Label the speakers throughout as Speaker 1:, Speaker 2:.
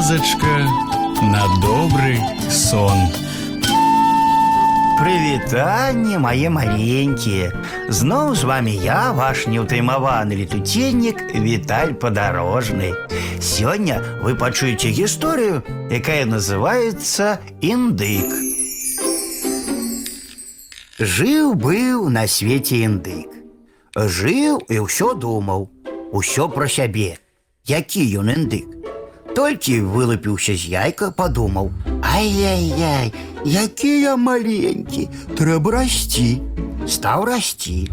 Speaker 1: казачка на добрый сон.
Speaker 2: Прывітанне мае маленькія. Зноў з вами я, ваш неўтаймаваны летуценнік Віталь падарожны. Сёння вы пачуеце гісторыю, якая называецца індык. Жыў быў на свеце індык. Жыў і ўсё думаў, усё пра сябе. Які ён індык? Толькі вылупіўся з яйка, падумаў: Ай-яй-яй, які я маленькі, трэба расці. Стаў расці.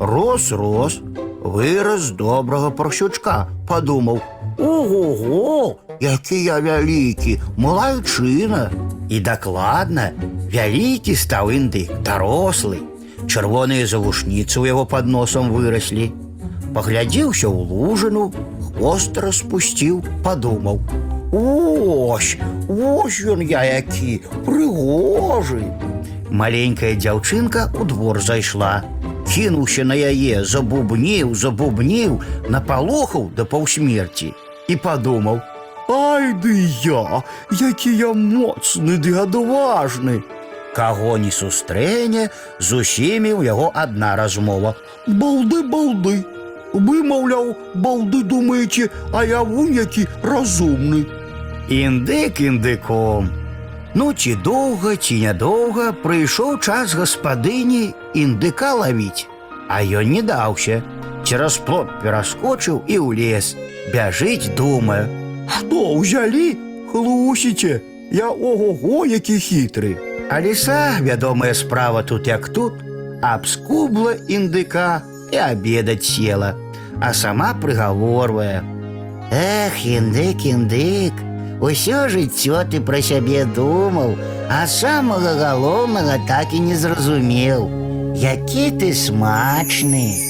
Speaker 2: Рос, рос, вырас з добрага паршучка, падумаў: Ого-го, які я вялікі, малайчына. І дакладна, вялікі стаў індык, дарослы. Чырвоныя завушніцы ў яго пад носам выраслі. Паглядзеўся ў лужыну, хвост распусціў, падумаў: Ось, ось ён я які, прыгожы. Маленькая дзяўчынка ў двор зайшла. Кінуўся на яе, забубніў, забубніў, напалохаў да паўсмерці і падумаў: Ай ды я, які я моцны ды адважны. Каго не сустрэне, з усімі ў яго адна размова. Балды, балды. Вы, маўляў, балды думаеце, а я вунь які разумны. Індык індыком. Ну, ці доўга, ці нядоўга прыйшоў час гаспадыні індыка лавіць, а ён не даўся. Цераз плот пераскочыў і ў лес. Бяжыць, думае: Што ўзялі? Хлусіце, я ого-го, які хітры. А ліса, вядомая справа тут як тут, абскубла індыка і обедаць села, а сама прыгаворвае: Эх, індык, індык, усё жыццё ты пра сябе думаў, а самага галоўнага так і не зразумеў. Які ты смачны.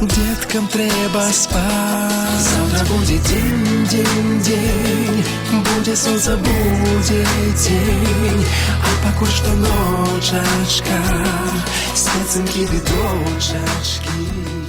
Speaker 3: Деткам трэба спаць. Завтра будзе дзень, дзень, дзень, будзе сонца, будзе дзень, а пакуль што ночачка, спецынкі ды дочачкі.